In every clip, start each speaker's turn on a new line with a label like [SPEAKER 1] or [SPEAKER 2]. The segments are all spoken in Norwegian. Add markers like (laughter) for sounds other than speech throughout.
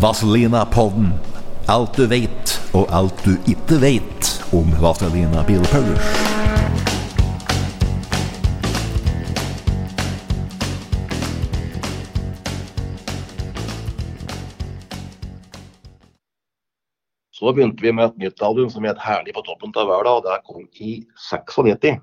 [SPEAKER 1] Vazelina-podden. Alt du vet, og alt du ikke vet om Vazelina Bilpullers.
[SPEAKER 2] Så begynte vi med et nytt album som het 'Herlig på toppen av verden', og det kom i 96.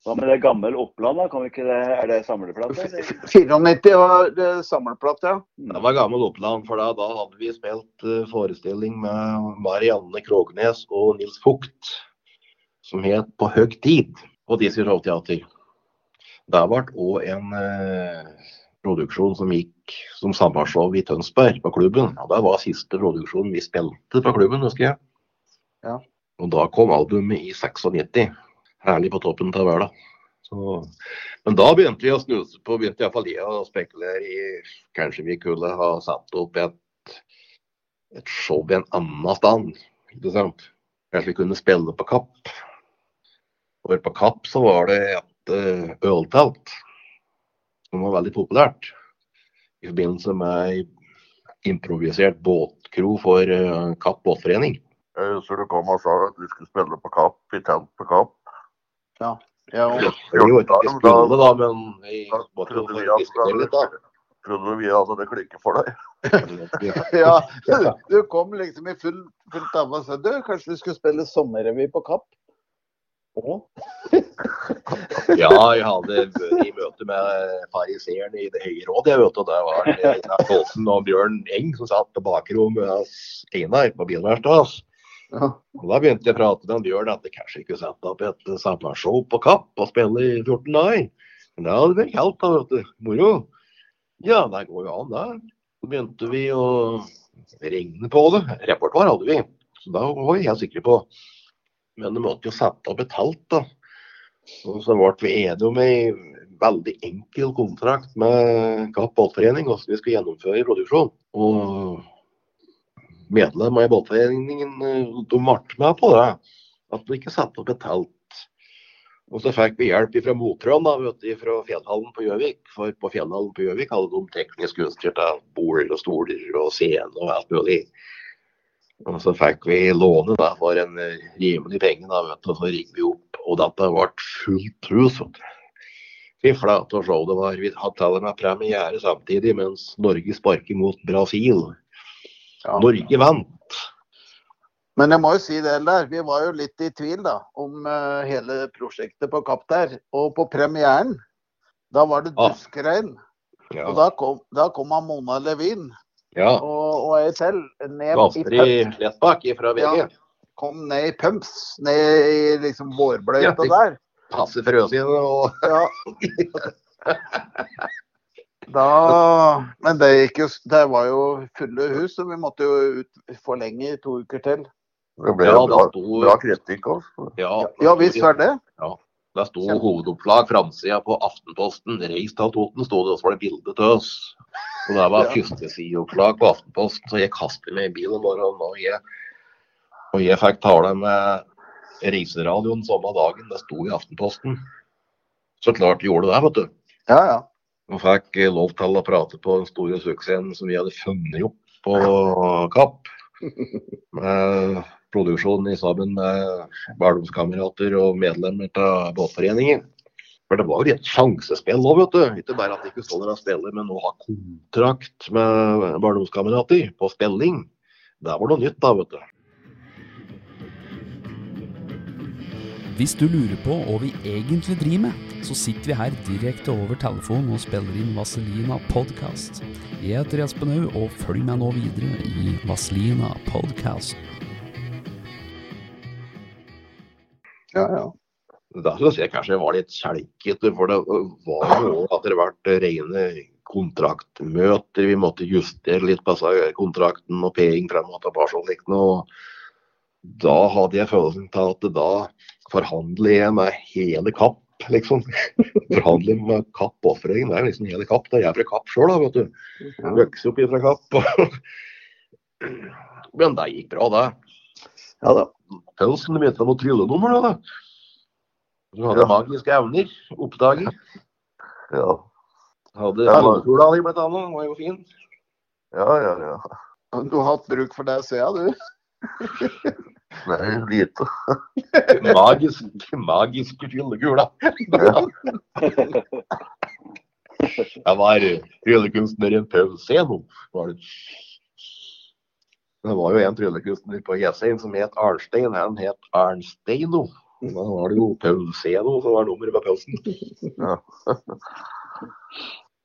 [SPEAKER 3] Hva med det gamle Oppland, da? Kan vi ikke det, er det samleplate? eller?
[SPEAKER 4] 94 var det samleplate, ja.
[SPEAKER 2] Det var gammel Oppland, for da, da hadde vi spilt eh, forestilling med Marianne Krognes og Nils Fugt, som het 'På høg tid' på Dizzie Show Teater. Det ble òg en eh, produksjon som gikk som sommershow i Tønsberg, på klubben. Og det var siste produksjonen vi spilte på klubben, husker jeg.
[SPEAKER 4] Ja.
[SPEAKER 2] Og da kom albumet i 96. Herlig på toppen av verden. Så, men da begynte vi å snuse på, begynte iallfall jeg å spekulere i Kanskje vi kunne ha satt opp et, et show i en annen stand. Ikke sant? Kanskje vi kunne spille på Kapp. Og på Kapp så var det et uh, øltelt som var veldig populært. I forbindelse med improvisert båtkro for uh, Kapp båtforening.
[SPEAKER 5] Husker du kom og sa at vi skulle spille på Kapp, i telt på Kapp.
[SPEAKER 4] Ja og,
[SPEAKER 2] Det var ikke vi da, men jo
[SPEAKER 5] Trodde vi
[SPEAKER 2] diskutere litt, da.
[SPEAKER 5] trodde vi hadde det klikket for deg. (laughs)
[SPEAKER 4] ja, du kom liksom i full, fullt av og sa du, kanskje vi skulle spille sommerrevy på Kapp? Oh.
[SPEAKER 2] Ja, jeg hadde vært i møte med fariseeren i Det høye råd. Jeg vet, og det var Einar Kolsen og Bjørn Eng som satt på bakrommet hos Einar på bilverkstedet.
[SPEAKER 4] Ja.
[SPEAKER 2] Og Da begynte jeg å prate med Bjørn at det kanskje ikke sette opp et sommershow på Kapp og spille i 14 dager. Men da hadde vært kaldt, da, vet du. Moro. Ja, det går jo an, det. Så begynte vi å regne på det. Repertoar hadde vi, så da var vi helt sikre på. Men det måtte jo sette opp et telt, da. Og så ble vi enige om ei veldig enkel kontrakt med Kapp Ballforening hvordan vi skulle gjennomføre produksjon. Og medlemmer i båtforeningen eh, de ble med på det. At de ikke satte opp et telt. Og så fikk vi hjelp fra Motrøen fra Fjellhallen på Gjøvik. For på Fjellhallen på Gjøvik hadde de teknisk utstyr til bord og stoler og scene og alt mulig. Og så fikk vi låne da, for en eh, rimelig penge, da, vet du, og så ringte vi opp. Og dette ble fullt hus. vet du. Flate og se det var. Vi hadde til og med premiere samtidig mens Norge sparker mot Brasil.
[SPEAKER 4] Ja.
[SPEAKER 2] Norge vant.
[SPEAKER 4] Men jeg må jo si det der, vi var jo litt i tvil da, om uh, hele prosjektet på Kapp der. Og på premieren, da var det duskregn.
[SPEAKER 2] Ja.
[SPEAKER 4] Og da kom, da kom Mona Levin
[SPEAKER 2] ja.
[SPEAKER 4] og, og jeg selv ned i
[SPEAKER 2] Astrid fra VG.
[SPEAKER 4] Ja. kom ned i pumps, ned i liksom vårbløyta
[SPEAKER 2] Ja,
[SPEAKER 4] der.
[SPEAKER 2] Passe frøsine og
[SPEAKER 4] Ja. (laughs) (laughs) Da, men det, gikk jo, det var jo fulle hus, så vi måtte jo ut, forlenge i to uker til.
[SPEAKER 5] Det ble
[SPEAKER 2] Ja,
[SPEAKER 5] bra,
[SPEAKER 2] det sto-
[SPEAKER 5] bra kritikk også.
[SPEAKER 2] Ja,
[SPEAKER 4] Ja visst var det. Ja.
[SPEAKER 2] Det sto hovedoppslag framsida på Aftenposten. 'Reis til Toten', sto det, og så var det bilde til oss. Og det var
[SPEAKER 4] Ja.
[SPEAKER 2] førstesideoppslag på Aftenposten, så jeg kastet meg i bilen bare, og jeg, og jeg fikk tale med reiseradioen samme dagen. Det sto i Aftenposten. Så klart gjorde det, vet du.
[SPEAKER 4] Ja, ja.
[SPEAKER 2] Og fikk lov til å prate på den store suksessen som vi hadde funnet opp på Kapp. Med produksjonen i sammen med barndomskamerater og medlemmer av båtforeningen. For det var jo et sjansespill òg, vet du. Ikke bare at de ikke står der og spiller, men å ha kontrakt med barndomskamerater på spilling. Det var noe nytt, da, vet du.
[SPEAKER 6] Hvis du lurer på hva vi egentlig driver med, så sitter vi her direkte over telefonen og spiller inn Vaselina podcast. Jeg heter Espen Haug, og følg meg nå videre i Vaselina podcast.
[SPEAKER 4] Ja, ja.
[SPEAKER 2] Da synes jeg kanskje jeg var litt kjelkete, for det var jo at det vært rene kontraktmøter. Vi måtte justere litt på kontrakten og peing frem og tilbake og slikt noe. Da hadde jeg følelsen til at da forhandler jeg med hele Kapp, liksom. forhandler med Kapp Offering. Det er liksom hele Kapp. Det er jeg fra Kapp sjøl, vet du.
[SPEAKER 4] Ja.
[SPEAKER 2] Vokste opp fra Kapp. Men det gikk bra, det.
[SPEAKER 4] ja da.
[SPEAKER 2] Pølsen begynte med noe tryllenummer, da. da. Du hadde
[SPEAKER 5] Ja.
[SPEAKER 2] magiske evner. Oppdager.
[SPEAKER 5] Ja,
[SPEAKER 2] Hadde
[SPEAKER 5] Ja,
[SPEAKER 2] di blant annet. Var jo fin.
[SPEAKER 5] ja, ja. ja.
[SPEAKER 4] Du har hatt bruk for det, ser jeg, du. (laughs)
[SPEAKER 5] Nei, lite. (laughs)
[SPEAKER 2] Magisk, magisk tryllegula. (laughs)
[SPEAKER 5] Ja.
[SPEAKER 2] Jeg var tryllekunstneren Pauseno. Var det. det var jo en tryllekunstner på Jessheim som het Arnstein. Han het Arnsteino. Da var det jo Pauseno som var nummeret på pausen.
[SPEAKER 5] Ja. (laughs)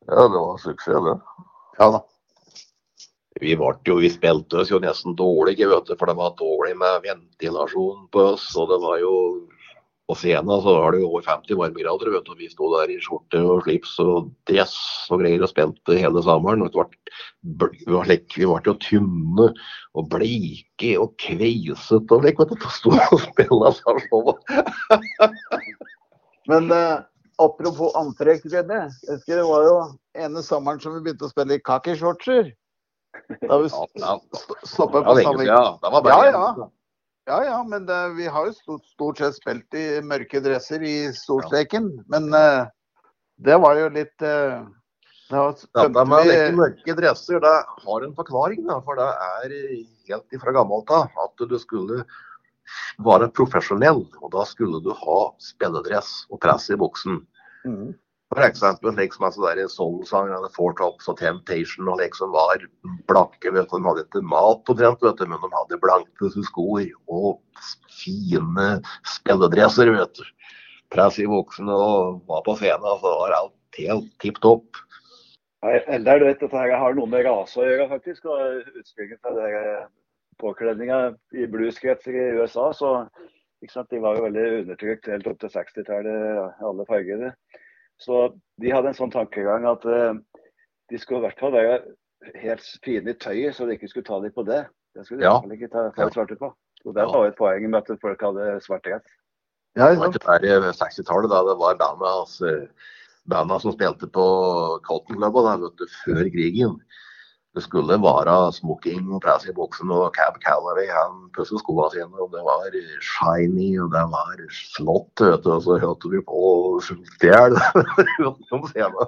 [SPEAKER 5] ja, det var suksess, det.
[SPEAKER 4] Ja da.
[SPEAKER 2] Vi, jo, vi spilte oss jo nesten dårlige, vet du, for det var dårlig med ventilasjon på oss. Og det var jo På scenen så var det jo over 50 varmegrader, vet du. og Vi sto der i skjorte og slips og dress og greier og spilte hele sommeren. og det ble, vi, vi ble jo tynne og bleike og kveisete og slik, vet du. (laughs) til å og spille sånn. (laughs)
[SPEAKER 4] Men eh, apropos antrekk. Jeg husker det var jo ene sommeren som vi begynte å spille i kakishortser. Da vi
[SPEAKER 2] det
[SPEAKER 4] på samme Ja, ja. Ja, ja, men det, vi har jo stort, stort sett spilt i mørke dresser i storstreken. Men uh, det var jo litt uh, Da
[SPEAKER 2] Dette med å leke mørke dresser, det har en forklaring. Da, for det er helt ifra gammelt av at du skulle være profesjonell. Og da skulle du ha spilledress og press i buksen.
[SPEAKER 4] Mhm.
[SPEAKER 2] For eksempel slik som altså der Soul-sang Four Tops og Temptation og liksom var blanke. vet du, De hadde ikke mat omtrent, vet du, men de hadde blanke skor og fine spilledresser. vet du. Press i buksene og var på scenen, så var alt helt tipp topp.
[SPEAKER 3] Nei, Eldar, du vet, dette her har noe med rase å gjøre, faktisk. og Utspringet til påkledninga i blueskretser i USA. så De var jo veldig undertrykt helt opp til 60-tallet, alle farger. Så de hadde en sånn tankegang at eh, de skulle i hvert fall være helt fine i tøyet, så de ikke skulle ta dem på det. Det skulle de
[SPEAKER 2] Ja.
[SPEAKER 3] ikke ta ta svarte på. Og Det
[SPEAKER 2] Ja.
[SPEAKER 3] var jo et poeng med at folk hadde svarte dress.
[SPEAKER 4] Ja,
[SPEAKER 2] Det var ikke i 60-tallet, da. Det var bandene altså, som spilte på Cotton Club da, vet du, før krigen. Det skulle være smoking og press i buksen og Cab Calloway. Han pusset skoene sine, og det var shiny og det var flott. vet du, Og så hørte vi på stjel (laughs) rundt om scenen.